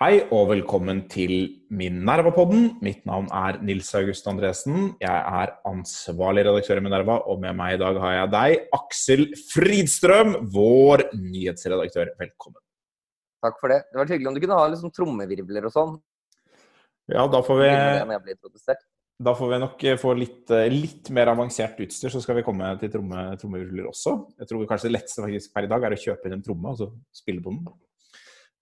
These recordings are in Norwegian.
Hei og velkommen til Minerva-podden. Mitt navn er Nils August Andresen. Jeg er ansvarlig redaktør i Minerva, og med meg i dag har jeg deg, Aksel Fridstrøm, vår nyhetsredaktør. Velkommen. Takk for det. Det var hyggelig om du kunne ha liksom trommevirvler og sånn. Ja, da får vi, da får vi nok få litt, eh, litt mer avansert utstyr, så skal vi komme til tromme, trommevirvler også. Jeg tror kanskje det letteste faktisk per i dag er å kjøpe inn en tromme og så spille på den.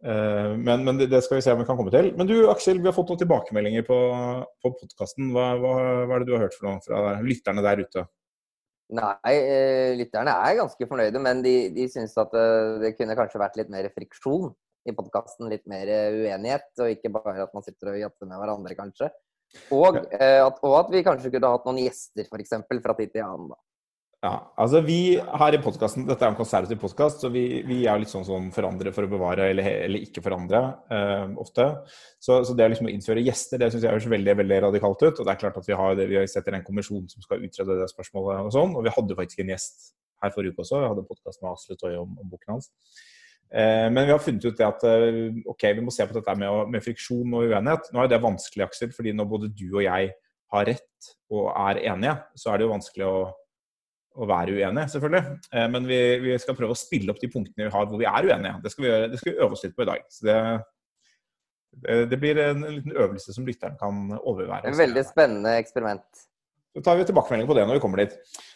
Eh, Men, men det skal vi se om vi kan komme til. Men du Aksel, vi har fått noen tilbakemeldinger på, på podkasten. Hva, hva, hva er det du har hørt for noe fra lytterne der ute? Nei, eh, lytterne er ganske fornøyde, men de, de syns at eh, det kunne kanskje vært litt mer friksjon i podkasten. Litt mer uenighet, og ikke bare at man sitter og jatter med hverandre, kanskje. Og, ja. at, og at vi kanskje kunne hatt noen gjester, f.eks. fra tid til annen. da. Ja, altså vi her i podcasten, Dette er en konservativ podkast, så vi, vi er litt sånn som forandre for å bevare, eller, eller ikke forandre, eh, ofte. Så, så det å liksom innføre gjester, det syns jeg høres veldig veldig radikalt ut. Og det er klart at vi har, vi setter en kommisjon som skal utrede det spørsmålet og sånn. Og vi hadde faktisk en gjest her forrige uke også. Vi hadde podkast med Asle Toje om, om boken hans. Eh, men vi har funnet ut det at eh, ok, vi må se på dette med, med friksjon og uenighet. Nå er det vanskelig, Aksel, fordi når både du og jeg har rett og er enige, så er det jo vanskelig å å være uenige, selvfølgelig. Eh, Men vi, vi skal prøve å spille opp de punktene vi har hvor vi er uenige. Det skal vi, gjøre, det skal vi øve oss litt på i dag. Så det, det, blir en, en liten øvelse som lytteren kan overvære. Et veldig spennende eksperiment. Så tar vi tilbakemelding på det når vi kommer dit.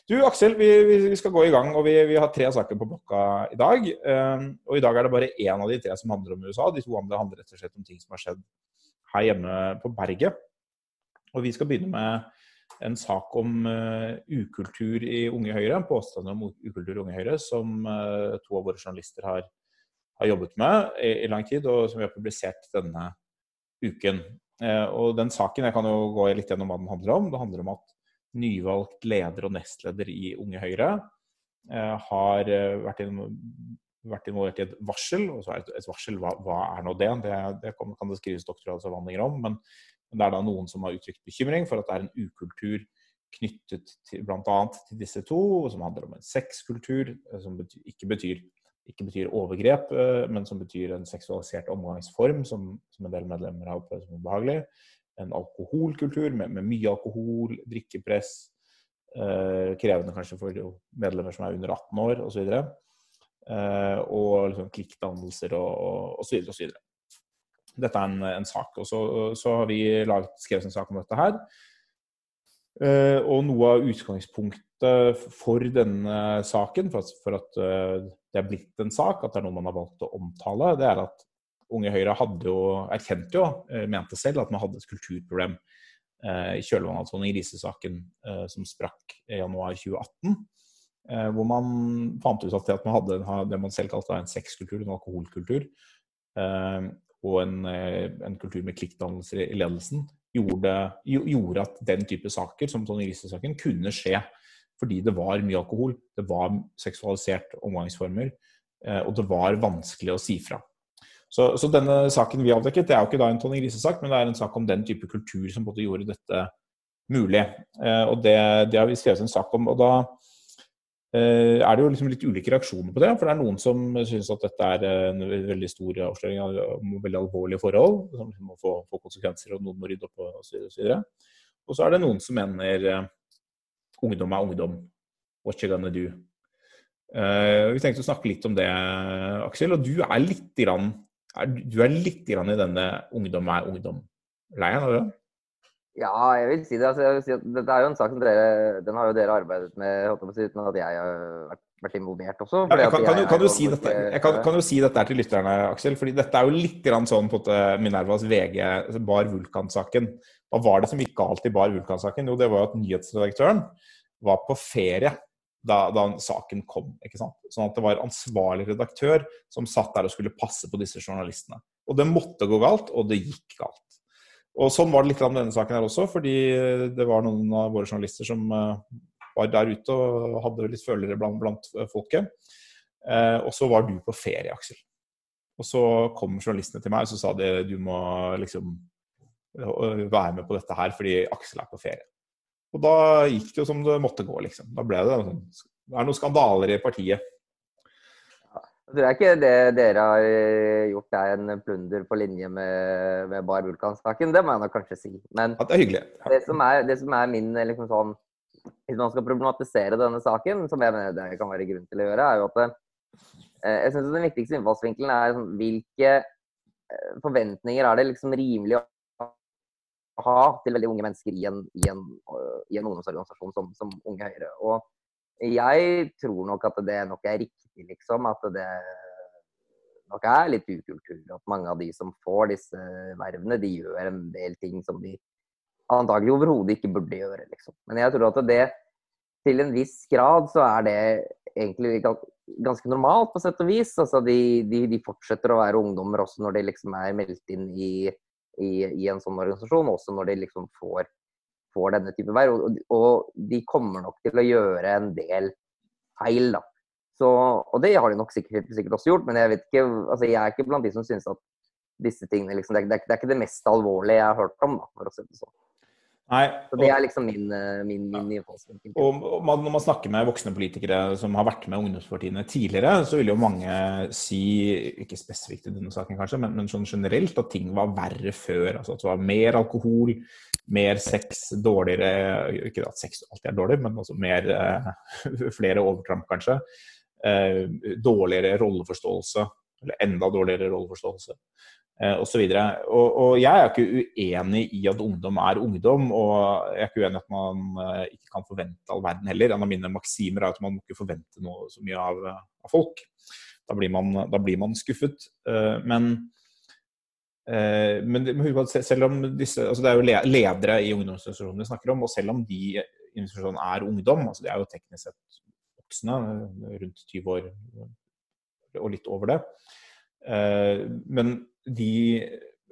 Du Aksel, vi, vi, skal gå i gang. og Vi, vi har tre saker på blokka i dag. Eh, Og i dag er det bare én av de tre som handler om USA. De to andre handler rett og slett om ting som har skjedd her hjemme på berget. Og vi skal begynne med en sak om eh, ukultur i Unge Høyre, en påstand om ukultur i Unge Høyre, som eh, to av våre journalister har, har jobbet med i, i lang tid, og som vi har publisert denne uken. Eh, og den saken, Jeg kan jo gå litt gjennom hva den handler om. Det handler om at nyvalgt leder og nestleder i Unge Høyre har vært, inn, vært involvert i et varsel. og så er et, et varsel, hva, hva er nå det? Det, det kan, kan det skrives doktoravhandlinger om. men det er da noen som har uttrykt bekymring for at det er en ukultur knyttet til bl.a. til disse to, som handler om en sexkultur, eh, som betyr, ikke, betyr, ikke betyr overgrep, eh, men som betyr en seksualisert omgangsform, som, som en del medlemmer har opplevd som ubehagelig. En alkoholkultur med, med mye alkohol, drikkepress, eh, krevende kanskje for medlemmer som er under 18 år, osv. Eh, og liksom klikkdannelser og, og, og så videre og så. Dette er en, en sak. Og så, så har vi laget, skrevet en sak om dette her. Uh, og noe av utgangspunktet for denne saken, for at, for at uh, det er blitt en sak, at det er noe man har valgt å omtale, det er at Unge Høyre hadde jo, erkjente jo, uh, mente selv, at man hadde et kulturproblem i kjølvannet av Tone Grise-saken som sprakk i januar 2018. Eh, hvor man fant ut at man hadde det man selv kalte en sexkultur, en alkoholkultur, og en, eh, en kultur med klikkdannelser i ledelsen, gjorde, gjorde at den type saker, som Tony Grise-saken, kunne skje. Fordi det var mye alkohol, det var seksualisert omgangsformer, eh, og det var vanskelig å si fra. Så, så denne saken vi avdekket, det er jo ikke da en Tonje Grise-sak, men det er en sak om den type kultur som både gjorde dette mulig. Eh, og det, det har vi skrevet en sak om. og da er det jo liksom litt ulike reaksjoner på det. For det er noen som syns at dette er en veldig stor avsløring av veldig alvorlige forhold, som liksom må få, få konsekvenser, og noen må rydde opp osv. Og, videre. og så er det noen som mener eh, ungdom er ungdom. What you gonna do? Uh, vi tenkte å snakke litt om det, Aksel. Og du er litt, grann, er, du er litt i denne ungdom er ungdom-leiren, er du det? Ja, jeg vil si det. Altså, vil si at dette er jo en sak som dere Den har jo dere arbeidet med si, uten at jeg har vært, vært involvert også. Ja, jeg kan, kan, du, kan, du jo si dette, jeg kan, kan du si dette til lytterne, Aksel? Fordi dette er jo litt grann sånn på Minervas VG, altså Bar Vulkan-saken. Hva var det som gikk galt i Bar Vulkan-saken? Jo, det var jo at nyhetsredaktøren var på ferie da, da saken kom. ikke sant? Sånn at det var ansvarlig redaktør som satt der og skulle passe på disse journalistene. Og det måtte gå galt, og det gikk galt. Og Sånn var det litt om denne saken her også, fordi det var noen av våre journalister som eh, var der ute og hadde litt følere blant, blant folket. Eh, og så var du på ferie, Aksel. Og så kom journalistene til meg og så sa de du må liksom eh, være med på dette her fordi Aksel er på ferie. Og da gikk det jo som det måtte gå, liksom. Da ble det sånn Det er noen skandaler i partiet. Jeg tror ikke det dere har eh, gjort er en plunder på linje med, med Bar Vulkan-saken. Det må jeg nok kanskje si. Men det er. Ja. det som er, det som er min eh, liksom sånn Hvis man skal problematisere denne saken, som jeg mener det kan være grunn til å gjøre, er jo at eh, jeg synes den viktigste innfallsvinkelen er sånn, hvilke forventninger er det liksom rimelig å ha til veldig unge mennesker i en, i en, i en ungdomsorganisasjon som, som Unge Høyre. Og jeg tror nok at det nok er riktig, liksom. At det nok er litt ukultur. At mange av de som får disse vervene, de gjør en del ting som de antagelig overhodet ikke burde gjøre, liksom. Men jeg tror at det til en viss grad så er det egentlig ganske normalt, på sett og vis. Altså de, de, de fortsetter å være ungdommer også når de liksom er meldt inn i, i, i en sånn organisasjon, også når de liksom får, får denne type verv. Og, og de kommer nok til å gjøre en del feil, da. Så, og det har de nok sikkert, sikkert også gjort, men jeg vet ikke, altså jeg er ikke blant de som syns at disse tingene liksom, det, er, det, er, ikke- det mest alvorlige jeg har hørt om, da, for å si det sånn. Nei, Så det er liksom min, eh, min, min ja. Og og man, når man snakker med voksne politikere som har vært med ungdomspartiene tidligere, så vil jo mange si, ikke spesifikt i denne saken kanskje, men, men sånn generelt, at ting var verre før. Altså at det var mer alkohol, mer sex, dårligere Ikke at sex alltid er dårlig, men altså mer eh, Flere overtramp, kanskje. Eh, dårligere rolleforståelse. Eller enda dårligere rolleforståelse. Eh, videre. og, og jeg er ikke uenig i at ungdom er ungdom, og jeg er ikke uenig i at man eh, ikke kan forvente all verden heller. En av mine maksimer er at man må ikke forvente noe så mye av, av folk. Da blir man, da blir man skuffet. Eh, men men selv om disse, altså det er jo ledere i ungdomsinstitusjonene vi snakker om, og selv om de institusjonene er ungdom, altså de er jo teknisk sett voksne, eh, rundt 20 år og litt over det, Eh, men de,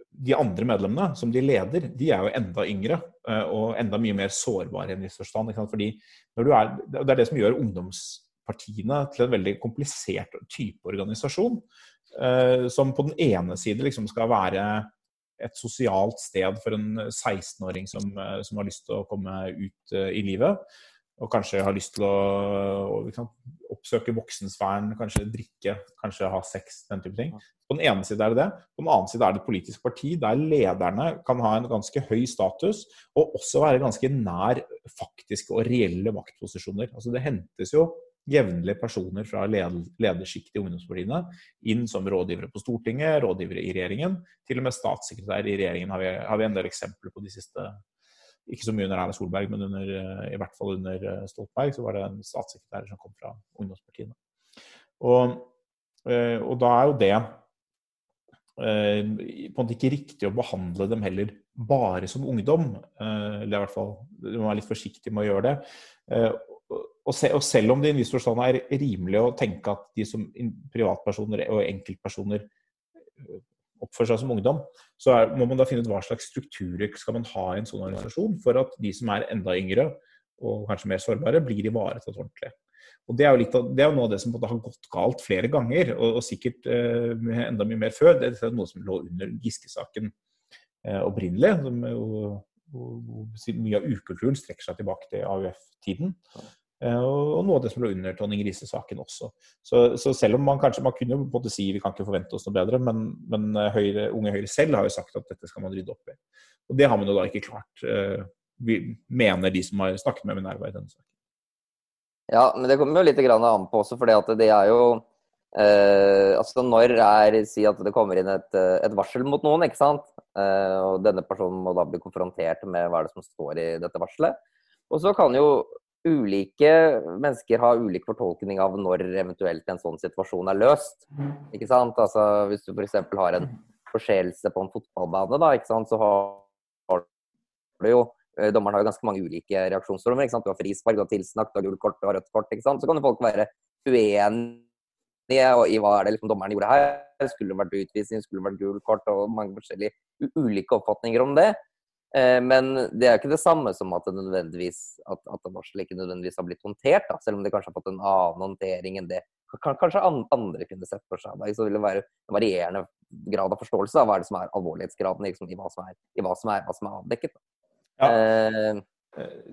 de andre medlemmene som de leder, de er jo enda yngre eh, og enda mye mer sårbare i en. Ikke sant? Fordi er, det er det som gjør ungdomspartiene til en veldig komplisert type organisasjon. Som på den ene side liksom skal være et sosialt sted for en 16-åring som, som har lyst til å komme ut i livet. Og kanskje har lyst til å, å oppsøke voksensfæren, kanskje drikke, kanskje ha sex, den type ting. På den ene side er det det. På den annen side er det et politisk parti der lederne kan ha en ganske høy status, og også være ganske nær faktiske og reelle maktposisjoner. Altså Det hentes jo jevnlig personer fra led ledersjiktet i ungdomspartiene inn som rådgivere på Stortinget, rådgivere i regjeringen. Til og med statssekretær i regjeringen har vi, har vi en del eksempler på de siste ikke så mye under Erna Solberg, men under, eh, i hvert fall under eh, Stoltenberg så var det en statssekretær som kom fra ungdomspartiene. Og, eh, og da er jo det på en måte ikke riktig å behandle dem heller bare som ungdom. Eller i hvert fall, Du må være litt forsiktig med å gjøre det. Og, og, se, og selv om det i en viss forstand er rimelig å tenke at de som privatpersoner og enkeltpersoner oppfører seg som ungdom, så er, må man da finne ut hva slags strukturer skal man ha i en sånn organisasjon for at de som er enda yngre og kanskje mer sårbare, blir ivaretatt ordentlig. Og Det er jo, av, det er jo noe av det som har gått galt flere ganger, og, og sikkert eh, enda mye mer før. Det er noe som lå under Giske-saken eh, opprinnelig. Som jo, mye av ukulturen strekker seg tilbake til AUF-tiden. Eh, og, noe av det som lå under Tonning Riise-saken også. Så, så selv om man kanskje man kunne måte si vi kan ikke forvente oss noe bedre, men, men eh, Høyre, Unge Høyre selv har jo sagt at dette skal man rydde opp i. Og det har man jo da ikke klart, eh, vi mener de som har snakket med Minerva i denne saken. Ja, men det kommer jo litt an på også, at det er jo eh, Altså når er Si at det kommer inn et, et varsel mot noen, ikke sant. Eh, og denne personen må da bli konfrontert med hva er det som står i dette varselet. Og så kan jo ulike mennesker har ulik fortolkning av når eventuelt en sånn situasjon er løst. Ikke sant? Altså hvis du f.eks. har en forseelse på en fotballbane, da, ikke sant, så har har du jo eh, Dommeren har jo ganske mange ulike reaksjonsformer. ikke sant? Du har frispark, du har tilsnakk, du har gult kort, du har rødt kort. ikke sant? Så kan jo folk være uenige i hva er det liksom dommeren gjorde her. Skulle det vært utvisning, skulle det vært gult kort, og mange forskjellige ulike oppfatninger om det. Eh, Men det er jo ikke det samme som at at, at varselet ikke nødvendigvis har blitt håndtert, da, selv om det kanskje har fått en annen håndtering enn det kanskje andre kunne sett for seg. Da. Så vil det være en varierende grad av forståelse av hva er det som er alvorlighetsgraden liksom, i, hva som er, i hva som er, hva som er avdekket. Da. Ja. Eh,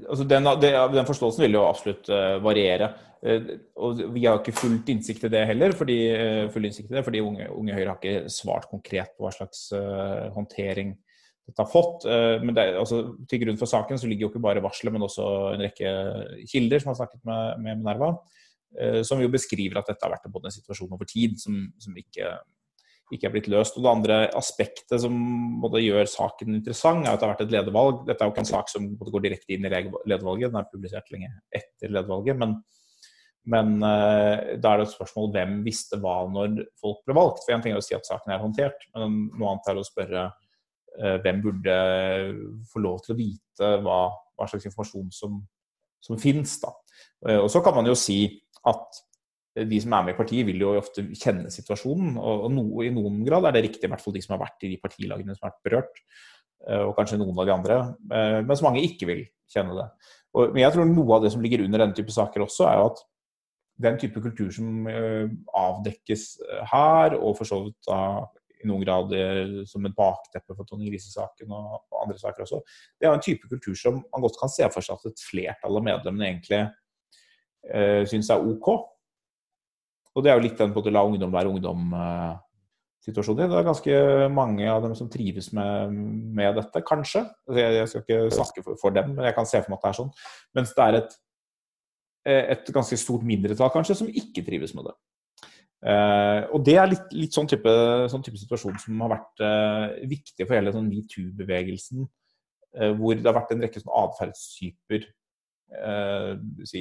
altså den, den, forståelsen vil jo absolutt variere. og Vi har ikke fullt innsikt i det heller, fordi, full innsikt i det, fordi Unge, unge Høyre har ikke svart konkret på hva slags håndtering dette har fått. men det, altså, Til grunn for saken så ligger jo ikke bare varselet, men også en rekke kilder som har snakket med, med Minerva. Eh, som jo beskriver at dette har vært en situasjon over tid som, som ikke, ikke, er blitt løst. Og Det andre aspektet som både gjør saken interessant, er at det har vært et ledervalg. Dette er jo ikke en sak som går direkte inn i ledervalget, den er publisert lenge etter ledervalget. Men, men uh, da er det et spørsmål hvem visste hva når folk ble valgt. For En ting er å si at saken er håndtert, men noe annet er å spørre hvem burde få lov til å vite hva, hva slags informasjon som, som finnes. Da. Uh, og så kan man jo si at de som er med i partiet, vil jo ofte kjenne situasjonen. Og, no, i noen grad er det riktig, i hvert fall de som har vært i de partilagene som har vært berørt. Eh, og kanskje noen av de andre. Eh, mens mange ikke vil kjenne det. Og, men jeg tror noe av det som ligger under denne type saker også, er jo at den type kultur som avdekkes her, og for så vidt i noen grad som et bakteppe for Tonje Grise-saken og, og, andre saker også, det er en type kultur som man godt kan se for seg at et flertall av medlemmene egentlig uh, syns er OK. Og det er jo litt den på å la ungdom være ungdom-situasjonen. Uh, det er ganske mange av dem som trives med, med dette, kanskje. Altså, jeg, jeg, skal ikke snakke for, for, dem, men jeg kan se for meg at det er sånn. Mens det er et, eh, et ganske stort mindretall kanskje som ikke trives med det. Uh, og det er litt, litt sånn, type, sånn, type, situasjon som har vært uh, viktig for hele sånn metoo-bevegelsen. Uh, hvor det har vært en rekke sånn atferdstyper si,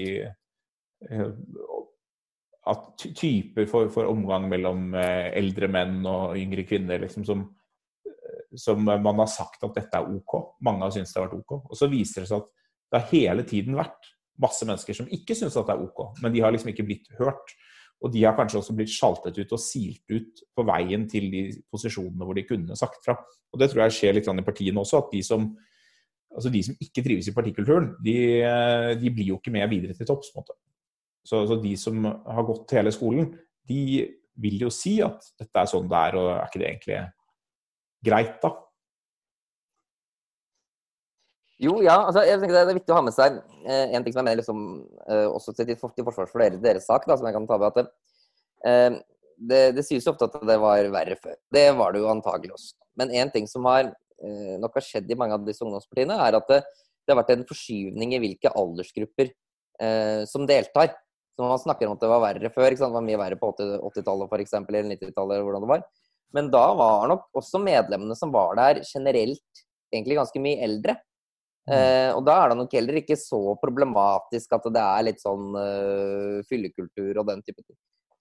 at typer for, for, omgang mellom eldre menn og yngre kvinner liksom, som, som, man har sagt at dette er OK. Mange har syntes det har vært OK. Og så viser det seg at det har hele tiden vært masse mennesker som ikke syns at det er OK, men de har liksom ikke blitt hørt. Og de har kanskje også blitt sjaltet ut og silt ut på veien til de posisjonene hvor de kunne sagt fra. Og det tror jeg skjer litt i partiene også, at de som, altså de som ikke trives i partikulturen, de, de blir jo ikke med videre til topps. Så, så, de som har gått hele skolen, de vil jo si at dette er sånn det er, og er ikke det egentlig greit, da? Jo, ja. altså jeg tenker Det er viktig å ha med seg eh, en ting som jeg mener liksom, eh, også til, til forsvar for deres, deres sak, da, som jeg kan ta med. at eh, det, det sies jo ofte at det var verre før. Det var det jo antagelig også. Men en ting som har eh, nok har skjedd i mange av disse ungdomspartiene, er at det, det har vært en forskyvning i hvilke aldersgrupper eh, som deltar. Så man snakker om at det var verre før. Det var mye verre på 80-tallet f.eks. eller 90-tallet. eller hvordan det var. Men da var nok også medlemmene som var der generelt egentlig ganske mye eldre. Mm. Eh, og da er det nok heller ikke så problematisk at det er litt sånn uh, fyllekultur og den type ting.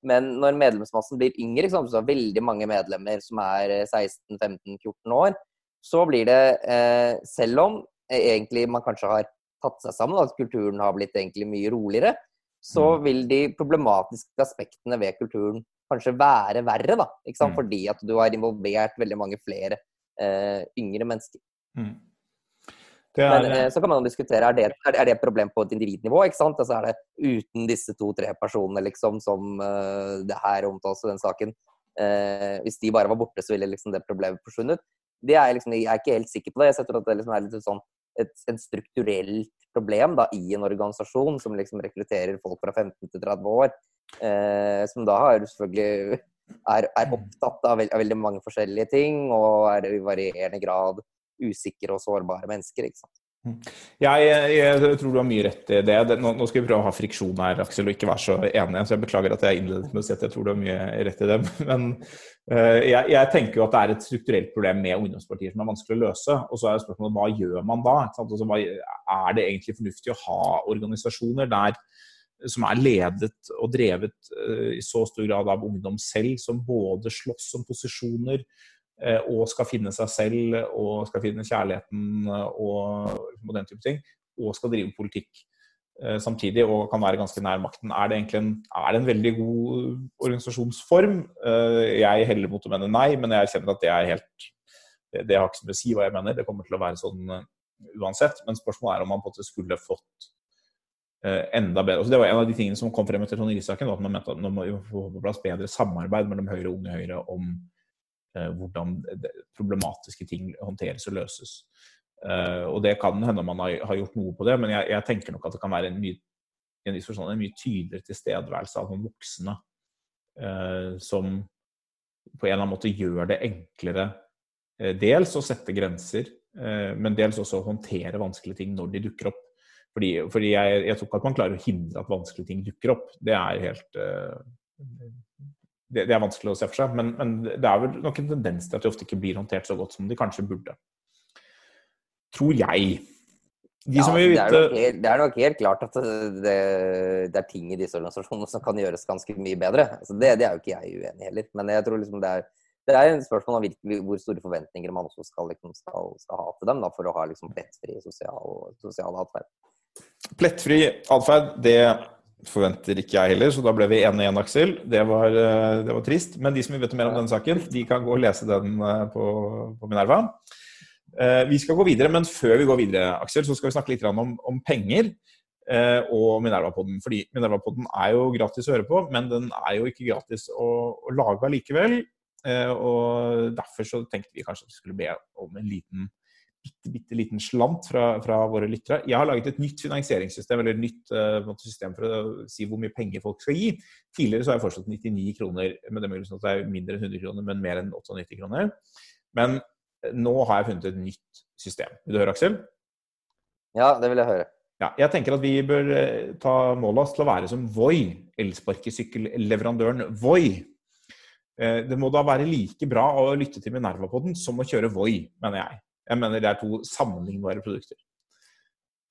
Men når medlemsmassen blir yngre, så er veldig mange medlemmer som er 16-15-14 år, så blir det, eh, selv om egentlig man kanskje har tatt seg sammen, at kulturen har blitt egentlig mye roligere, så mm. vil de problematiske aspektene ved kulturen kanskje være verre. da, ikke sant? Mm. Fordi at du har involvert veldig mange flere eh, yngre mennesker. Mm. Er, Men eh, så kan man diskutere er det, er det et problem på et individnivå. ikke sant? Altså Er det uten disse to-tre personene liksom, som uh, det her omtales i den saken uh, Hvis de bare var borte, så ville liksom det problemet forsvunnet. Det er liksom, jeg er ikke helt sikker på det. Jeg setter at det liksom er litt sånn et, en strukturelt problem da, i en organisasjon som liksom rekrutterer folk fra 15 til 30 år, Uh, som da har selvfølgelig er, er opptatt av, veld, av, veldig mange forskjellige ting og er i varierende grad usikre og sårbare mennesker. ikke sant? Jeg, jeg, tror du har mye rett i det. Nå, nå, skal vi prøve å ha friksjon her, Aksel, og ikke være så enige. Så jeg beklager at jeg innledet med å si at jeg tror du har mye rett i det. Men uh, jeg, jeg, tenker jo at det er et strukturelt problem med ungdomspartier som er vanskelig å løse. Og så er spørsmålet hva gjør man da? Altså, hva, er det egentlig fornuftig å ha organisasjoner der som er ledet og drevet uh, i så stor grad av ungdom selv, som både slåss om posisjoner, og skal finne seg selv og skal finne kjærligheten og, og den type ting, og skal drive politikk eh, samtidig og kan være ganske nær makten. Er det egentlig en, det en veldig god organisasjonsform? Eh, jeg heller mot å mene nei, men jeg kjenner at det er helt det, det har ikke så mye å si hva jeg mener. Det kommer til å være sånn uansett. Men spørsmålet er om man på en måte skulle fått enda bedre. Altså det var En av de tingene som kom frem etter Tonje Risaken, at man mente at man må få på plass bedre samarbeid mellom Høyre og Unge Høyre om Eh, hvordan problematiske ting håndteres og løses. Uh, og det kan hende man har, gjort noe på det, men jeg, jeg, tenker nok at det kan være en mye, en, en mye tydeligere tilstedeværelse av noen voksne uh, som på en eller annen måte gjør det enklere dels å sette grenser, men dels også å håndtere vanskelige ting når de dukker opp. Fordi, fordi jeg, jeg, tror ikke at man klarer å hindre at vanskelige ting dukker opp. Det er helt det, det, er vanskelig å se for seg, men, men, det er vel nok en tendens til at de ofte ikke blir håndtert så godt som de kanskje burde. Tror jeg. De ja, det, er nok, det, er nok helt klart at det, det, er ting i disse organisasjonene som kan gjøres ganske mye bedre. Altså det, det, er jo ikke jeg uenig i heller. Men jeg tror liksom det er, det er en spørsmål om virkelig, hvor store forventninger man også skal, liksom, skal, skal ha til dem da, for å ha liksom, plettfri sosial, sosial atferd. Plettfri atferd, det forventer ikke jeg heller, så da ble vi ene igjen, Aksel. Det var, eh, det var, trist. Men de som vil vite mer om denne saken, de kan gå og lese den eh, på, på Minerva. Eh, vi skal gå videre, men før vi går videre, Aksel, så skal vi snakke litt om, om penger og Minerva-podden. Fordi Minerva-podden er jo gratis å høre på, men den er jo ikke gratis å, å lage allikevel. Og derfor så tenkte vi kanskje at vi skulle be om en liten bitte, bitte liten slant fra, fra, våre lyttere. Jeg har laget et nytt finansieringssystem, eller et nytt uh, system for å si hvor mye penger folk skal gi. Tidligere så har jeg foreslått 99 kroner, men det er at det er mindre enn 100 kroner, men mer enn 98 kroner. Men eh, nå har jeg funnet et nytt system. Vil du høre, Aksel? Ja, det vil jeg høre. Ja, jeg tenker at vi bør eh, ta målet oss til å være som Voi, elsparkesykkelleverandøren Voi. Det må da være like bra å lytte til Minerva-podden som å kjøre Voi, mener jeg. Jeg mener det er to sammenlignbare produkter.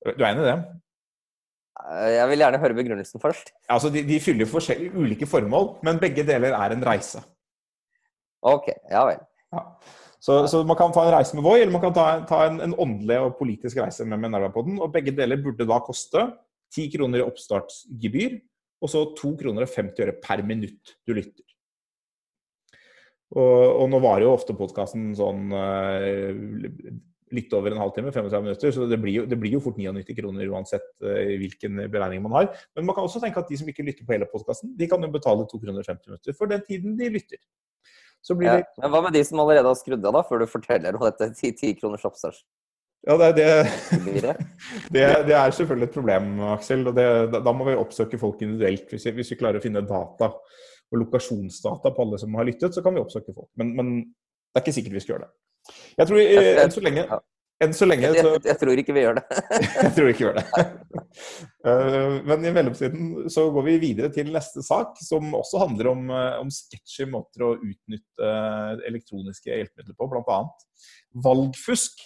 Du er enig i det? Eh, jeg vil gjerne høre begrunnelsen først. Altså, de, de fyller forskjellige ulike formål, men begge deler er en reise. Ok, ja vel. Ja. Så, så, man kan ta en reise med Voi, eller man kan ta, ta en, en, åndelig og politisk reise med Minerva-podden. Og begge deler burde da koste 10 kroner i oppstartsgebyr, og så 2 kroner og 50 øre per minutt du lytter. Og, og nå varer jo ofte podkasten sånn uh, litt over en halvtime, 35 minutter, så det blir jo, det blir jo fort 99 kroner uansett uh, hvilken beregning man har. Men man kan også tenke at de som ikke lytter på hele podkasten, de kan jo betale 2 kroner 50 minutter for den tiden de lytter. Ja, men hva med de som allerede har skrudd av, da, før du forteller om dette 10, 10 kroners oppstart? Ja, det, det, det, det, er selvfølgelig et problem, Aksel. og Da må vi oppsøke folk individuelt hvis vi, hvis vi klarer å finne data og lokasjonsdata på alle som har lyttet, så kan vi oppsøke folk. Men, men det er ikke sikkert vi skal gjøre det. Jeg tror eh, enn så lenge enn så lenge så... jeg, jeg, tror ikke vi gjør det. jeg tror ikke vi gjør det. Uh, men i mellomtiden så går vi videre til neste sak, som også handler om, uh, om sketchy måter å utnytte elektroniske hjelpemidler på, bl.a. valgfusk.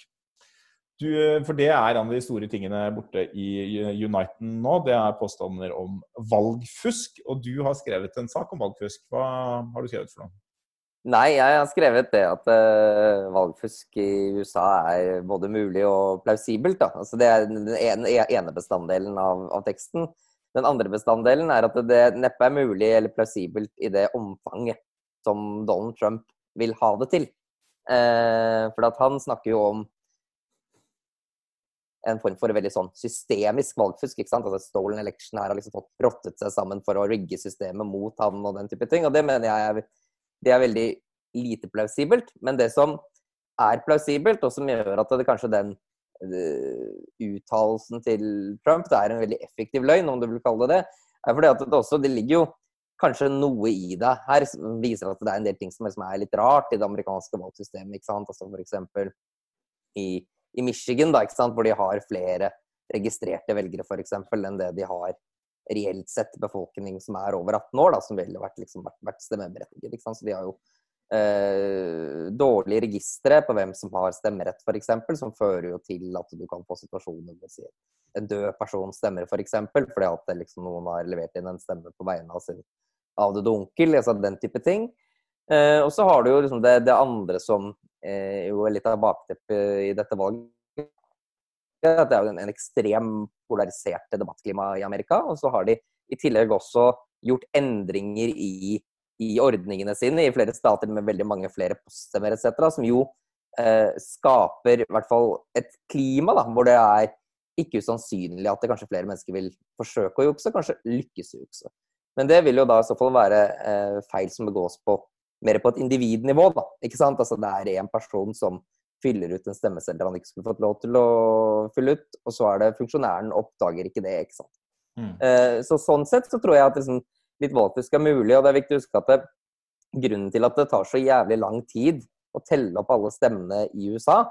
Du, for det er en av de store tingene borte i Uniten nå. Det er påstander om valgfusk. Og du har skrevet en sak om valgfusk. Hva har du skrevet for noe? Nei, jeg har skrevet det at uh, valgfusk i USA er både mulig og plausibelt. Altså, det er den ene, ene bestanddelen av, av, teksten. Den andre bestanddelen er at det neppe er mulig eller plausibelt i det omfanget som Donald Trump vil ha det til. Uh, for han snakker jo om en form for veldig sånn systemisk valgfusk. ikke sant? Altså Stolen election her har liksom fått rottet seg sammen for å rigge systemet mot han og den type ting. Og det mener jeg er, det er veldig lite plausibelt. Men det som er plausibelt, og som gjør at det kanskje den uh, uttalelsen til Trump det er en veldig effektiv løgn, om du vil kalle det det, er fordi at det også det ligger jo kanskje noe i det her som viser at det er en del ting som liksom er litt rart i det amerikanske valgsystemet. ikke sant? Altså F.eks. i i Michigan, da, hvor de har flere registrerte velgere for eksempel, enn det de har reelt sett befolkning som er over 18 år, da, som ville vært, liksom, vært, vært stemmeberettiget. Så de har jo eh, dårlige registre på hvem som har stemmerett, f.eks., som fører jo til at du kan få situasjoner hvor si, en død person stemmer, f.eks., for eksempel, fordi at liksom, noen har levert inn en stemme på vegne av sin avdøde onkel, altså den type ting. Eh, og så har du jo liksom det, det andre som jo litt av bakteppet i dette valget. At Det er jo en ekstrem polariserte debattklima i Amerika. Og så har de i tillegg også gjort endringer i, i ordningene sine i flere stater med veldig mange flere poststemmer etc., som jo eh, skaper i hvert fall et klima da, hvor det er ikke usannsynlig at det kanskje flere mennesker vil forsøke å jukse, kanskje lykkes å jukse. Men det vil jo da i så fall være eh, feil som begås på mer på et individnivå. da, ikke sant? Altså Det er en person som fyller ut en stemmeseddel han ikke skulle fått lov til å fylle ut. Og så er det funksjonæren oppdager ikke det, ikke sant. Mm. Eh, så sånn sett så tror jeg at liksom, litt valgfusk er mulig, og det er viktig å huske at det, grunnen til at det tar så jævlig lang tid å telle opp alle stemmene i USA,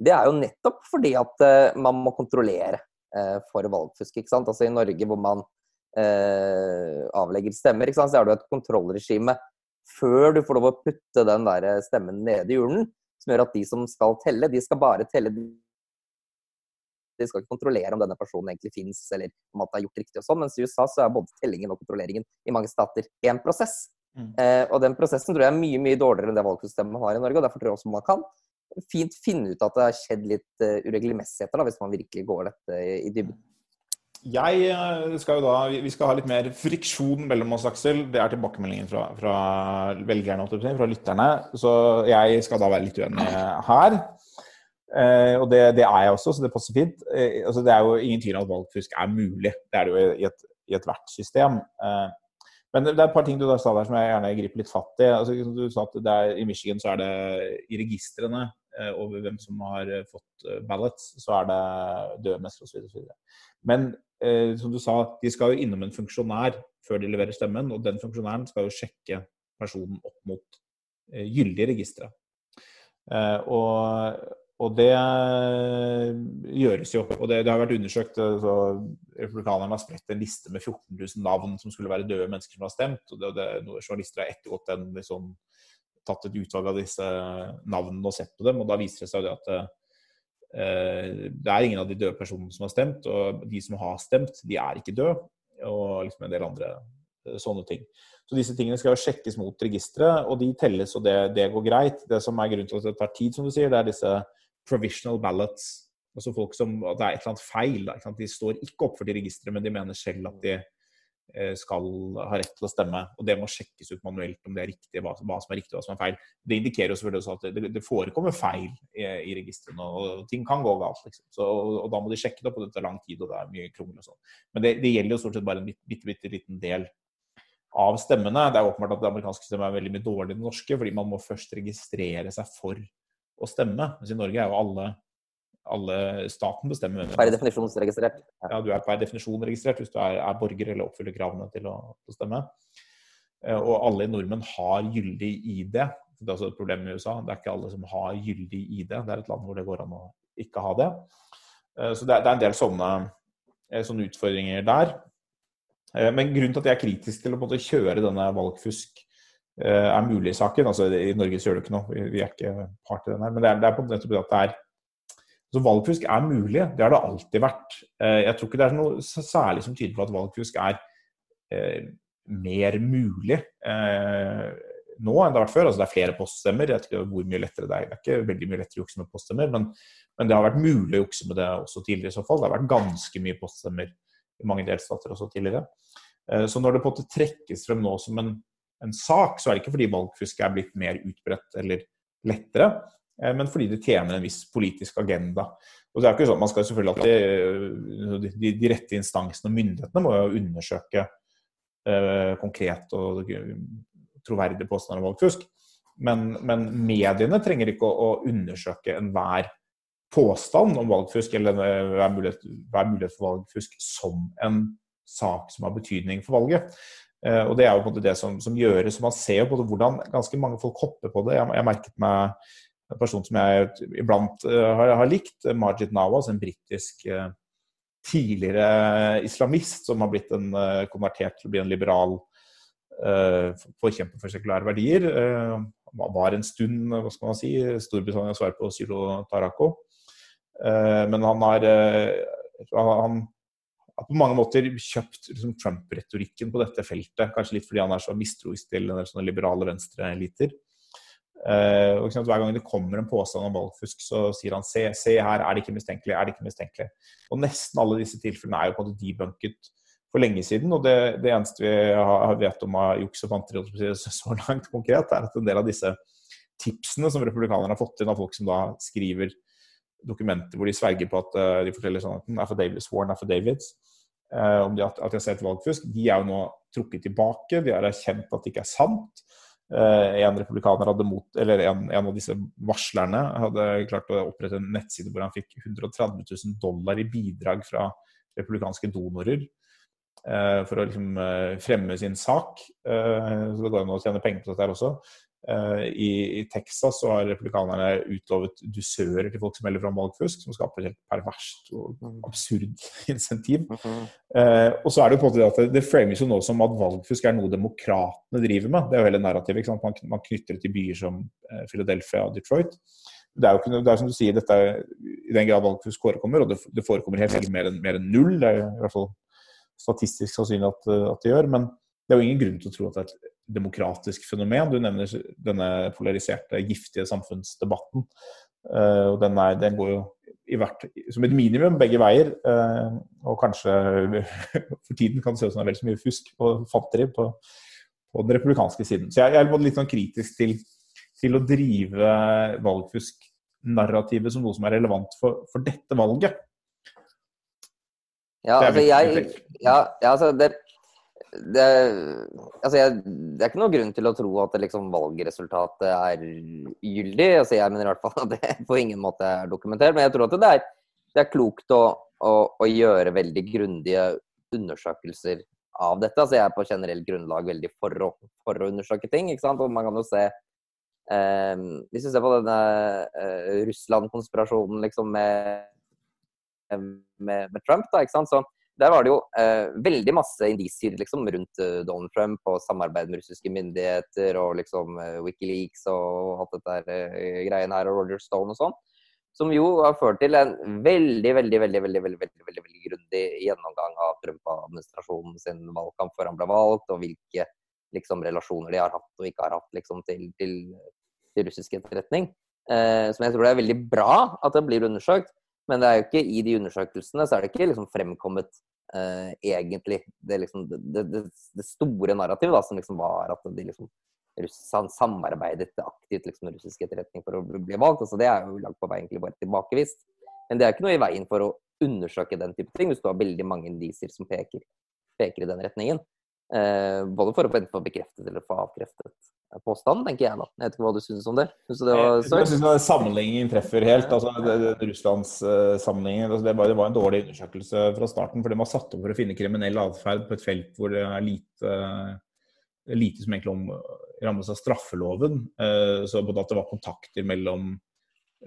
det er jo nettopp fordi at uh, man må kontrollere uh, for valgfusk. ikke sant? Altså I Norge hvor man uh, avlegger stemmer, ikke sant? så er det jo et kontrollregime før du får lov å putte den der stemmen nede i hjulen. som gjør at de som skal telle, de skal bare telle De skal ikke kontrollere om denne personen egentlig fins, eller om at det er gjort riktig og sånn. Mens i USA så er både tellingen og kontrolleringen i mange stater én prosess. Mm. Eh, og den prosessen tror jeg er mye mye dårligere enn det valgsystemet man har i Norge. og Derfor tror jeg også man kan fint finne ut at det har skjedd litt uh, uregelmessigheter, hvis man virkelig går dette i dybden. Jeg eh, skal jo da, Vi skal ha litt mer friksjon mellom oss, Aksel. Det er tilbakemeldingen fra, fra velgerne, fra lytterne. Så jeg skal da være litt uenig her. Eh, og det, det, er jeg også, så det passer fint. Eh, altså, det er jo ingen tvil om at valgfusk er mulig. Det er det jo i et, i system. Eh, men det er et par ting du da sa der som jeg gjerne griper litt fatt i. Altså, du sa at er, I Michigan så er det i registrene over hvem som har eh, fått eh, ballots, så er det døde mestere osv. Men eh, som du sa, de skal jo innom en funksjonær før de leverer stemmen. Og den funksjonæren skal jo sjekke personen opp mot eh, gyldige registre. Eh, og, og det gjøres jo. Og det, det har vært undersøkt. Så Republikanerne har spredt en liste med 14 000 navn som skulle være døde mennesker som har stemt. og det, det, Journalister har ettergått den, liksom, tatt et utvalg av disse navnene og sett på dem. og Da viser det seg at eh, det er ingen av de døde personene som har stemt. Og de som har stemt, de er ikke døde. Og liksom en del andre eh, sånne ting. Så disse tingene skal jo sjekkes mot registeret, og de telles, og det, det, går greit. Det som er grunnen til at det tar tid, som du sier, det er disse provisional ballots Altså folk som, at det er et eller annet feil. Da, de står ikke oppført i registeret, men de mener selv at de skal ha rett til å stemme. Og det må sjekkes ut manuelt om det er riktig, hva, hva som er riktig og hva som er feil. Det indikerer jo selvfølgelig også at det, det forekommer feil i, i registrene, og ting kan gå galt. Liksom. Så, og, og, da må de sjekke det opp, og det tar lang tid, og det er mye krongel og sånn. Men det, det, gjelder jo stort sett bare en bitte, bitte liten del av stemmene. Det er åpenbart at det amerikanske systemet er veldig mye dårligere enn det norske, fordi man må først registrere seg for å stemme. Mens i Norge er jo alle alle staten bestemmer. Per definisjon registrert. Ja. ja. du er per definisjon registrert hvis du er, er borger eller oppfyller kravene til å, til å, stemme. Eh, og alle nordmenn har gyldig ID. Det er også et problem i USA. Det er ikke alle som har gyldig ID. Det er et land hvor det går an å ikke ha det. Eh, så det er, det er en del sånne, eh, sånne, utfordringer der. Men grunnen til at jeg er kritisk til å kjøre denne valgfusk er mulig-saken altså I Norge så gjør det ikke noe, vi er ikke part i den her. Men det er, det er på nettopp det at det er så valgfusk er mulig. Det har det alltid vært. Eh, jeg tror ikke det er noe særlig som tyder på at valgfusk er eh, mer mulig eh, nå enn det har vært før. Altså, det er flere poststemmer. Jeg vet hvor mye lettere det er. Det er ikke veldig mye lettere å jukse med poststemmer, men, men, det har vært mulig å jukse med det også tidligere i så fall. Det har vært ganske mye poststemmer i mange delstater også tidligere. Så når det på en måte trekkes frem nå som en, en sak, så er det ikke fordi valgfusk er blitt mer utbredt eller lettere. Eh, men fordi det tjener en viss politisk agenda. Og det er ikke sånn, Man skal selvfølgelig alltid, eh, de, de rette instansene og myndighetene må jo undersøke eh, konkret og troverdig påstand om valgfusk. Men, men, mediene trenger ikke å, å undersøke enhver påstand om valgfusk eller hver mulighet, hver mulighet, for valgfusk som en sak som har betydning for valget. Eh, og Det er jo på en måte det som, som gjøres. Man ser jo på det, hvordan ganske mange folk hopper på det. Jeg, jeg merket meg en person som jeg iblant uh, har, har, likt, Majid Nawaz, en britisk uh, tidligere islamist som har blitt en, uh, konvertert til å bli en liberal forkjemper for sekulære verdier. var en stund hva skal man si, Storbritannias svar på Sylo Tarako. men han har, han har på mange måter kjøpt liksom, Trump-retorikken på dette feltet. Kanskje litt fordi han er så mistroisk til sånne liberale venstreeliter. Uh, og Hver gang det kommer en påstand om valgfusk, så sier han se, se her, er det ikke mistenkelig, er det ikke mistenkelig. Og Nesten alle disse tilfellene er jo på en måte debunket for lenge siden. Og det, det eneste vi har, vet om av juks og fanteri så langt konkret, er at en del av disse tipsene som republikanerne har fått inn av folk som da skriver dokumenter hvor de sverger på at uh, de forteller at affidavits, sworn affidavits uh, om de at de har sett valgfusk, de er jo nå trukket tilbake. De har erkjent at det ikke er sant. En republikaner hadde mot, eller en, en, av disse varslerne hadde klart å opprette en nettside hvor han fikk 130 000 dollar i bidrag fra republikanske donorer for å liksom fremme sin sak. Så det går an å tjene penger på dette her også. Eh, I, I, Texas så har republikanerne utlovet dusører til folk som melder fram valgfusk, som skaper helt perverst og mm. absurd insentiv. Uh eh, og så er det jo på en måte at det, det frames jo nå som at valgfusk er noe demokratene driver med. Det er jo hele narrativet. Man, man, knytter det til byer som eh, Philadelphia og Detroit. Det er jo ikke, det er som du sier, dette er, i den grad valgfusk forekommer, og det, det forekommer helt sikkert mer enn, null. Det er i hvert fall statistisk sannsynlig at, at det gjør. men det er jo ingen grunn til å tro at det er et demokratisk fenomen. Du nevner denne polariserte, giftige samfunnsdebatten. Uh, og den, er, den, går jo i hvert, som et minimum begge veier. Uh, og kanskje for tiden kan det se ut som det er vel så mye fusk og fanteri på, på, den republikanske siden. Så jeg, jeg er litt sånn kritisk til, til å drive valgfusk-narrativet som noe som er relevant for, for dette valget. Ja, altså jeg, ja, ja, altså det, det, altså jeg, det, er ikke noen grunn til å tro at liksom valgresultatet er gyldig. Altså jeg mener i hvert fall at det på ingen måte er dokumentert. Men jeg tror at det er, det er klokt å, å, å, gjøre veldig grundige undersøkelser av dette. Altså jeg er på generelt grunnlag veldig for å, for å undersøke ting. Og man kan jo se eh, Hvis du ser på denne eh, Russland-konspirasjonen liksom med, med, med, Trump, da, ikke sant? så der var det jo eh, veldig masse indisier liksom, rundt eh, Donald Trump og samarbeid med russiske myndigheter og liksom eh, Wikileaks og alt dette eh, greiene her, og Roger Stone og sånn. Som jo har ført til en veldig veldig, veldig, veldig, veldig, veldig, veldig, veldig grundig gjennomgang av Trump-administrasjonen sin valgkamp før han ble valgt, og hvilke liksom, relasjoner de har hatt og ikke har hatt liksom, til, til, til russisk etterretning. Eh, som jeg tror det er veldig bra at det blir undersøkt. Men det er jo ikke i de undersøkelsene så er det ikke liksom fremkommet uh, egentlig det, liksom, det, det, det, store narrativet, da, som liksom var at de liksom samarbeidet aktivt liksom, med russisk etterretning for å bli valgt. Altså, det er jo langt på vei egentlig bare tilbakevist. Men det er ikke noe i veien for å undersøke den type ting hvis du har veldig mange indisier som peker, peker i den retningen. Uh, både for å få bekreftet eller få avkreftet påstanden, tenker jeg da. Jeg vet ikke hva du synes om det? Synes det var jeg synes Sammenligningen treffer helt. altså Russlands-sammenligningen. Uh, altså, det, det, var en dårlig undersøkelse fra starten. for Det var satt opp for å finne kriminell atferd på et felt hvor det er lite, lite som egentlig om, rammes av straffeloven. Uh, så både at det var kontakter mellom,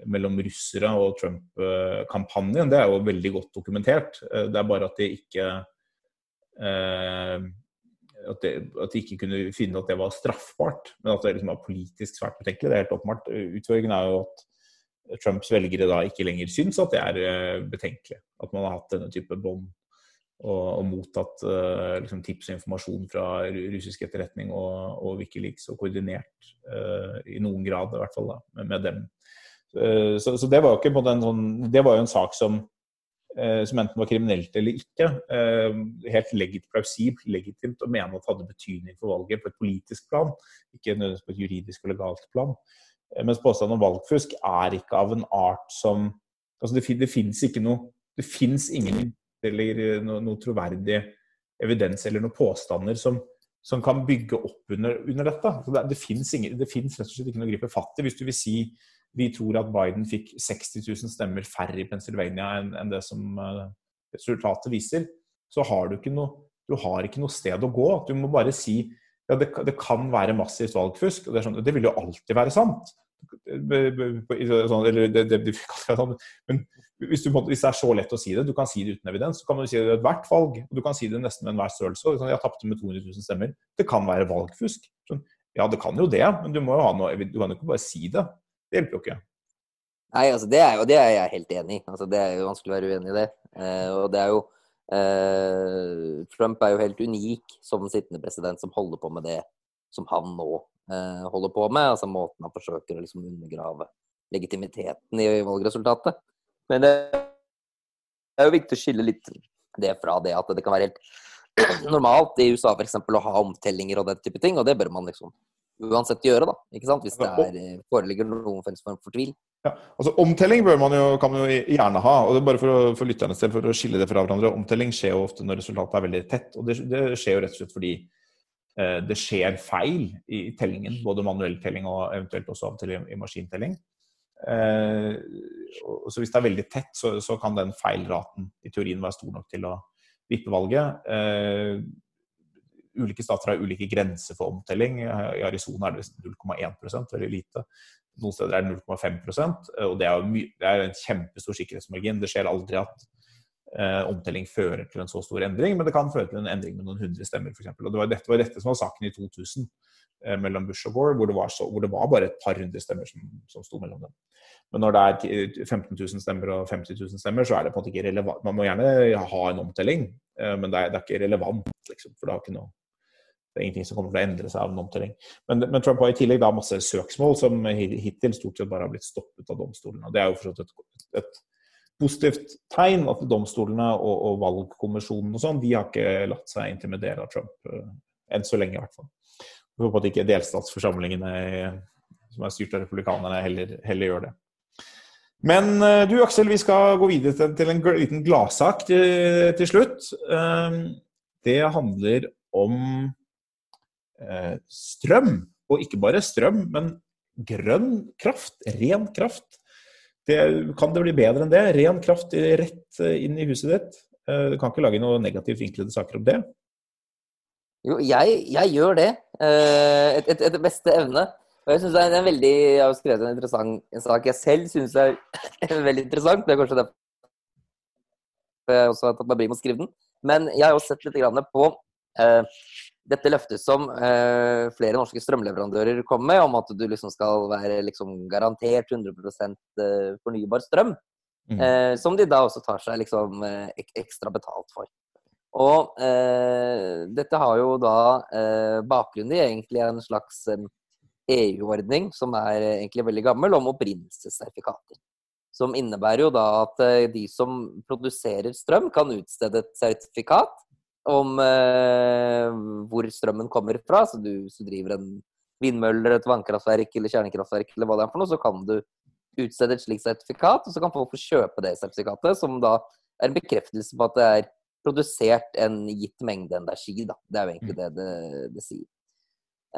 mellom russere og Trump-kampanjen, det er jo veldig godt dokumentert. Uh, det er bare at de ikke at, det, at, de ikke kunne finne at det var straffbart, men at det liksom var politisk svært betenkelig. Det er helt åpenbart. Utfordringen er jo at Trumps velgere da ikke lenger syns at det er uh, betenkelig. At man har hatt denne type bånd og, og, mottatt uh, liksom tips og informasjon fra russisk etterretning og, og Wikileaks og koordinert uh, i noen grad i hvert fall da, med, med dem. Så, så, det var jo ikke på den sånn, det var jo en sak som Eh, som enten var kriminelt eller ikke, eh, helt legit, plausibelt legitimt å mene at det hadde betydning for valget på et politisk plan, ikke nødvendigvis på et juridisk og legalt plan. Eh, mens påstanden om valgfusk er ikke av en art som altså Det, det fins ikke noe Det fins ingen eller noe, noe, troverdig evidens eller noen påstander som, som kan bygge opp under, under dette. det, det fins rett og slett ikke noe å gripe fatt i. Hvis du vil si vi tror at Biden fikk 60 000 stemmer færre i Pennsylvania enn, enn det som uh, resultatet viser, så har du ikke noe, du har ikke noe sted å gå. Du må bare si ja, det, det kan være massivt valgfusk. og Det, sånn, det vil jo alltid være sant. Sånn, eller det, det, sånn. Men hvis, du, hvis, det er så lett å si det, du kan si det uten evidens, så kan du si det ved ethvert valg. og Du kan si det nesten med enhver størrelse. Sånn, jeg tapte med 200 000 stemmer. Det kan være valgfusk. Sånn, ja, det kan jo det, men du må jo ha noe, du kan jo ikke bare si det. Det hjelper jo ikke. Nei, altså det er jo det er jeg helt enig i. Altså, det er jo vanskelig å være uenig i det. Eh, og det er jo eh, Trump er jo helt unik som sittende president som holder på med det som han nå eh, holder på med. Altså måten han forsøker å liksom undergrave legitimiteten i valgresultatet. Men det er jo viktig å skille litt det fra det at det kan være helt normalt i USA f.eks. å ha omtellinger og den type ting, og det bør man liksom uansett gjøre, da. Ikke sant? Hvis det er, eh, foreligger noen form for tvil. Ja, altså Omtelling bør man jo, kan man jo gjerne ha. og det er bare For, å, for lytternes del, for å skille det fra hverandre. Omtelling skjer jo ofte når resultatet er veldig tett. og Det, det skjer jo rett og slett fordi eh, det skjer feil i tellingen. Både manuell telling og eventuelt også av og til i maskintelling. Eh, så hvis det er veldig tett, så, så kan den feilraten i teorien være stor nok til å vippe valget. Eh, ulike stater har ulike grenser for omtelling. I Arizona er det 0,1% veldig lite. Noen steder er det 0,5% og det er, det er en kjempestor sikkerhetsmargin. Det skjer aldri at eh, omtelling fører til en så stor endring, men det kan føre til en endring med noen hundre stemmer f.eks. Det var dette, var dette som var saken i 2000 eh, mellom Bush og Gore, hvor det, så, hvor det, var bare et par hundre stemmer som, som sto mellom dem. Men når det er 15 000 stemmer og 50 000 stemmer, så er det på en måte ikke relevant. Man må gjerne ha en omtelling, eh, men det er, det er ikke relevant. Liksom, for det, har ikke noe, det, er ingenting som kommer til å endre seg av en omtelling. Men, men Trump har i tillegg da masse søksmål som hittil stort sett bare har blitt stoppet av domstolene. Det er jo forstått et, et positivt tegn at domstolene og, og valgkommisjonen og sånn, de har ikke latt seg intimidere av Trump. Uh, enn så lenge, i hvert fall. Vi håper at ikke delstatsforsamlingene som er styrt av republikanerne, heller, heller gjør det. Men eh, du Aksel, vi skal gå videre til en liten gladsak til, til, slutt. Det handler om eh, strøm. Og ikke bare strøm, men grønn kraft. Ren kraft. Det, kan det bli bedre enn det? Ren kraft rett inn i huset ditt. Eh, du kan ikke lage noen negativt vinklede saker om det? Jo, jeg, jeg gjør det. Etter beste evne. Og jeg synes det er en veldig, jeg har skrevet en interessant en sak jeg selv syns er veldig interessant. Det er kanskje derfor jeg også har tatt meg bryet med å skrive den. Men jeg har også sett litt på eh, dette løftet som eh, flere norske strømleverandører kommer med, om at du liksom skal være liksom garantert 100 eh, fornybar strøm. Mm. Eh, som de da også tar seg liksom eh, ek ekstra betalt for. Og eh, dette har jo da bakgrunn i egentlig en slags EU-ordning som er egentlig veldig gammel, om opprinnelsessertifikater. Som innebærer jo da at eh, de som produserer strøm, kan utstede et sertifikat om eh, hvor strømmen kommer fra. Så du, du driver en vindmølle, et vannkraftverk eller kjernekraftverk, eller hva det er for noe, så kan du utstede et slikt sertifikat, og så kan folk få kjøpe det sertifikatet, som da er en bekreftelse på at det er produsert en gitt mengde energi. Da. Det er jo egentlig det det, det sier.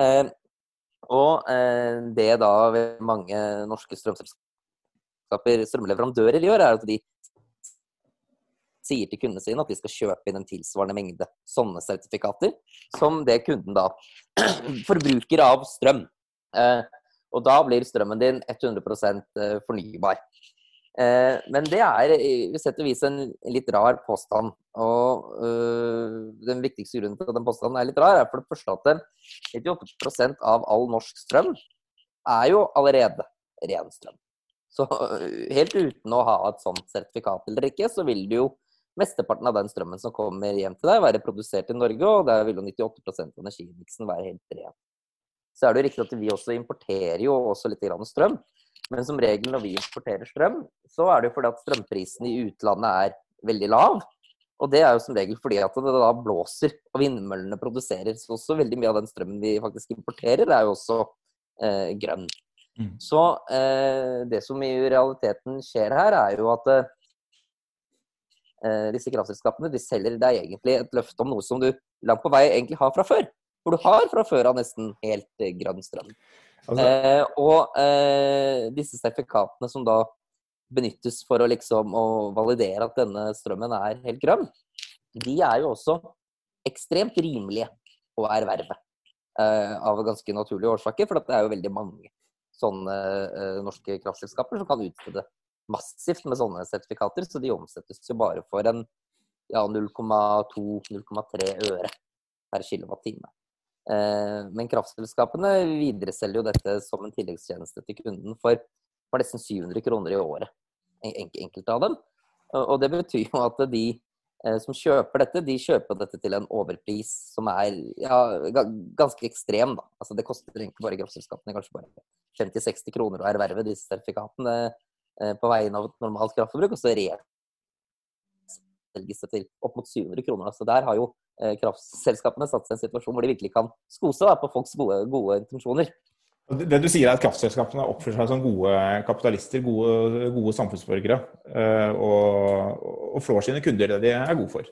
Eh, og eh, det da mange norske strømselskaper, strømleverandører, gjør, er at de sier til kundene sine at de skal kjøpe inn en tilsvarende mengde sånne sertifikater som det kunden da forbruker av strøm. Eh, og da blir strømmen din 100 eh, fornybar. Eh, men det er i sett og vis en litt rar påstand. Og den viktigste grunnen til at den påstanden er litt rar, er for det første at 98% av all norsk strøm er jo allerede ren strøm. Så helt uten å ha et sånt sertifikat eller ikke, så vil du jo mesteparten av den strømmen som kommer hjem til deg, være produsert i Norge, og der vil jo 98% av energimiksen være helt ren. Så er det jo riktig at vi også importerer jo også litt strøm. Men som regel når vi importerer strøm, så er det jo fordi at strømprisen i utlandet er veldig lav. Og det er jo som regel fordi at det da blåser og vindmøllene produserer. Så også veldig mye av den strømmen vi faktisk importerer, er jo også eh, grønn. Mm. Så eh, det som i realiteten skjer her, er jo at eh, disse kraftselskapene de selger deg egentlig et løfte om noe som du langt på vei egentlig har fra før. For du har fra før av nesten helt eh, grønn strøm. Altså... Eh, og eh, disse sertifikatene som da benyttes for å liksom å validere at denne strømmen er helt grønn, de er jo også ekstremt rimelige å erverve. Eh, av ganske naturlige årsaker, for det er jo veldig mange sånne eh, norske kraftselskaper som kan utstede massivt med sånne sertifikater, så de omsettes jo bare for en ja, 0,2-0,3 øre per kilowattime. Eh, men kraftselskapene videreselger jo dette som en tilleggstjeneste til kunden for, for nesten 700 kroner i året. Enkelte av dem. Og det betyr jo at de eh, som kjøper dette, de kjøper dette til en overpris som er ja, ganske ekstrem. Da. Altså, det koster egentlig bare kraftselskapene kanskje bare 50-60 kroner å erverve disse sertifikatene på vegne av et normalt kraftforbruk. Og så reselges det til opp mot 700 kroner. Så der har jo Eh, kraftselskapene satt seg i en situasjon hvor de virkelig kan skose da, på folks gode, gode intensjoner. Det du sier er at kraftselskapene oppfører seg som gode kapitalister, gode, gode samfunnsborgere, eh, og, og flår sine kunder det de er gode for?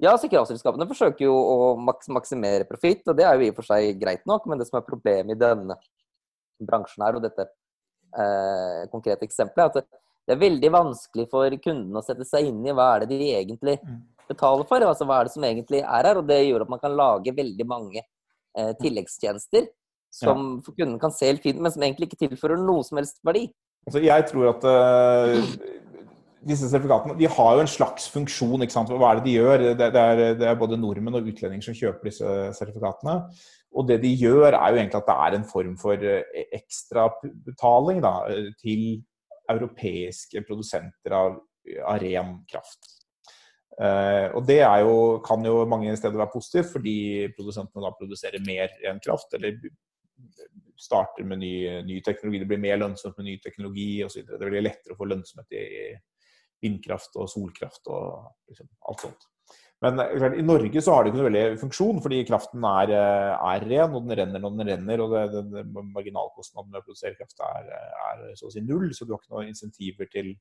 Ja, så kraftselskapene forsøker jo å maks maksimere profitt, og det er jo i og for seg greit nok, men det som er problemet i denne bransjen her, og dette eh, konkrete eksempelet, at det er veldig vanskelig for kunden å sette seg inn i hva er det de egentlig betaler for. altså Hva er det som egentlig er her? og Det gjør at man kan lage veldig mange eh, tilleggstjenester som ja. kunden kan se helt fint, men som egentlig ikke tilfører noe som helst verdi. Altså, jeg tror at uh, disse sertifikatene de har jo en slags funksjon. ikke sant? Hva er det de gjør? Det, det, er, det er, både nordmenn og utlendinger som kjøper disse sertifikatene. Og det de gjør, er jo egentlig at det er en form for eh, ekstrabetaling til europeiske produsenter av, av ren kraft. Uh, og det jo, kan jo mange steder være positivt, fordi produsentene da produserer mer ren kraft, eller starter med ny, ny, teknologi. Det blir mer lønnsomt med ny teknologi osv. Det blir lettere å få lønnsomhet i vindkraft og solkraft og liksom, alt sånt. Men eh, i Norge så har det ikke noe veldig funksjon, fordi kraften er, eh, er ren, og den renner når den renner. Og det, det, marginalkostnaden med å produsere kraft er, er, så å si null, så du har ikke noen insentiver til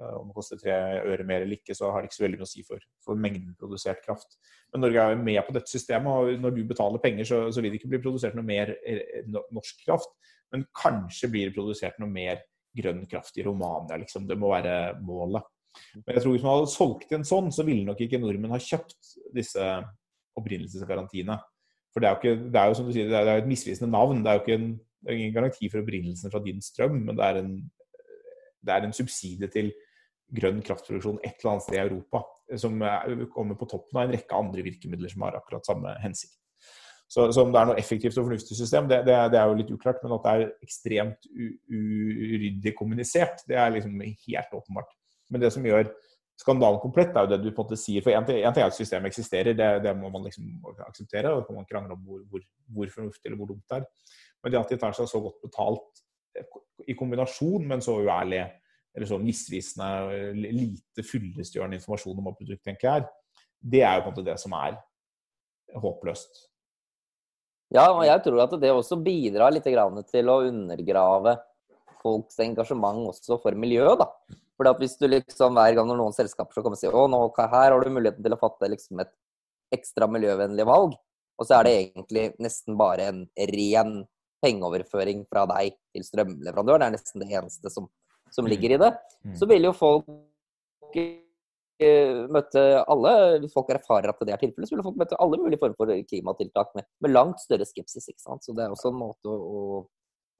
uh, om det koster tre øre mer eller ikke, så har det ikke så veldig mye å si for, for mengden produsert kraft. Men Norge er jo med på dette systemet, og når du betaler penger, så, så vil det ikke bli produsert noe mer norsk kraft, men kanskje blir det produsert noe mer grønn kraft i Romania, liksom. Det må være målet. Men jeg tror hvis man hadde solgt en sånn, så ville nok ikke nordmenn ha kjøpt disse opprinnelsesgarantiene. For det er ikke, det er jo som du sier, det er et misvisende navn. Det er jo ikke en, er ingen garanti for opprinnelsen fra din strøm, men det er, en, det er en subsidie til grønn kraftproduksjon et eller annet sted i Europa. Som kommer på toppen av en rekke andre virkemidler som har akkurat samme hensikt. Så, så, om det er noe effektivt og fornuftig system, det, det, det, er jo litt uklart. Men at det er ekstremt uryddig kommunisert, det er liksom helt åpenbart. Men det som gjør skandalen komplett, er jo det du på en måte sier. For én ting er at systemet eksisterer, det, det, må man liksom akseptere. Og kan man krangle om hvor, hvor, hvor, fornuftig eller hvor dumt det er. Men det at de tar seg så godt betalt i kombinasjon med en så uærlig eller så misvisende, lite fyllestgjørende informasjon om hva produktet egentlig er, det er jo på en måte det som er håpløst. Ja, og jeg tror at det også bidrar litt til å undergrave folks engasjement også for miljøet. da. Fordi at hvis du liksom hver gang når noen selskaper skal komme og si å, nå, her har du muligheten til å fatte liksom et ekstra miljøvennlig valg, og så er det egentlig nesten bare en ren pengeoverføring fra deg til strømleverandør, det er nesten det eneste som, som mm. ligger i det, mm. så vil jo folk Eh, møtte alle, Hvis folk erfarer at det er tilfellet, så ville folk møte alle mulige former for klimatiltak med, med, langt større skepsis. ikke sant? Så det er også en måte å,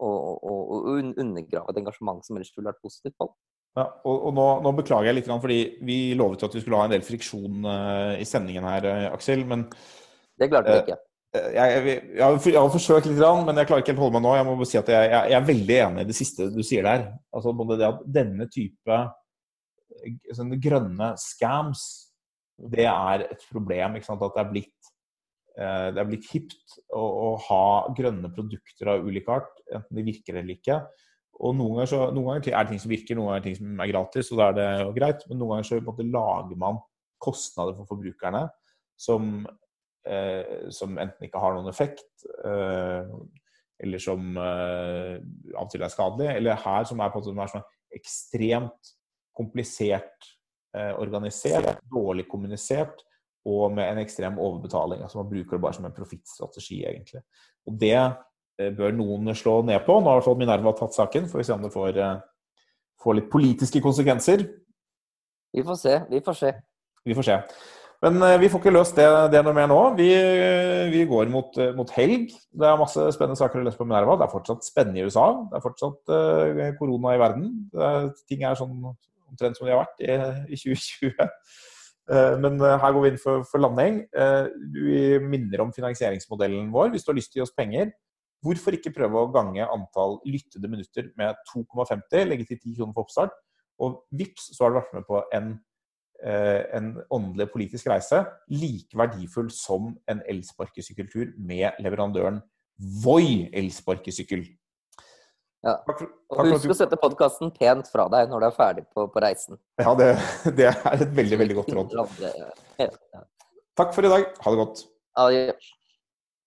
å, å, å undergrave et engasjement som ellers ville vært positivt på. Ja, og, og nå, nå, beklager jeg litt, fordi vi lovet at vi skulle ha en del friksjon uh, i sendingen her, uh, Aksel. Men Det klarte vi ikke. Uh, jeg, jeg, jeg, har forsøkt litt, men jeg klarer ikke helt å holde meg nå. Jeg må bare si at jeg, jeg, er veldig enig i det siste du sier der. Altså både det at denne type sånne grønne scams, det er et problem. At det er blitt, eh, det er blitt hipt å, å, ha grønne produkter av ulik art, enten de virker eller ikke. Og noen ganger, så, noen ganger, er det ting som virker, noen ganger er det ting som er gratis, og da er det jo greit. Men noen ganger så måte, lager man kostnader for forbrukerne som, eh, som, enten ikke har noen effekt, eh, eller som eh, av og til er skadelig, eller her som er på en måte sånn ekstremt komplisert eh, organisert, dårlig kommunisert og med en ekstrem overbetaling. altså Man bruker det bare som en profittstrategi, egentlig. Og Det bør noen slå ned på. Nå har i hvert fall Minerva tatt saken. Får vi se om det får, eh, får, litt politiske konsekvenser. Vi får se. Vi får se. Vi får se. Men eh, vi får ikke løst det, det noe mer nå. Vi, vi går mot, eh, mot, helg. Det er masse spennende saker å lese på Minerva. Det er fortsatt spennende i USA. Det er fortsatt uh, korona i verden. Er, ting er sånn omtrent som de har vært i, i 2020. Eh, men eh, her går vi inn for, for landing. Du vi minner om finansieringsmodellen vår. Hvis du har lyst til å gi oss penger, hvorfor ikke prøve å gange antall lyttede minutter med 2,50, legge til 10 kroner for oppstart, og vips, så har du vært med på en, en åndelig politisk reise like verdifull som en elsparkesykkeltur med leverandøren Voi elsparkesykkel. Ja. Takk for, takk og husk å sette podkasten pent fra deg når du er ferdig på, på reisen. Ja, det, det, er et veldig, veldig godt råd. Takk for i dag. Ha det godt. Adjø.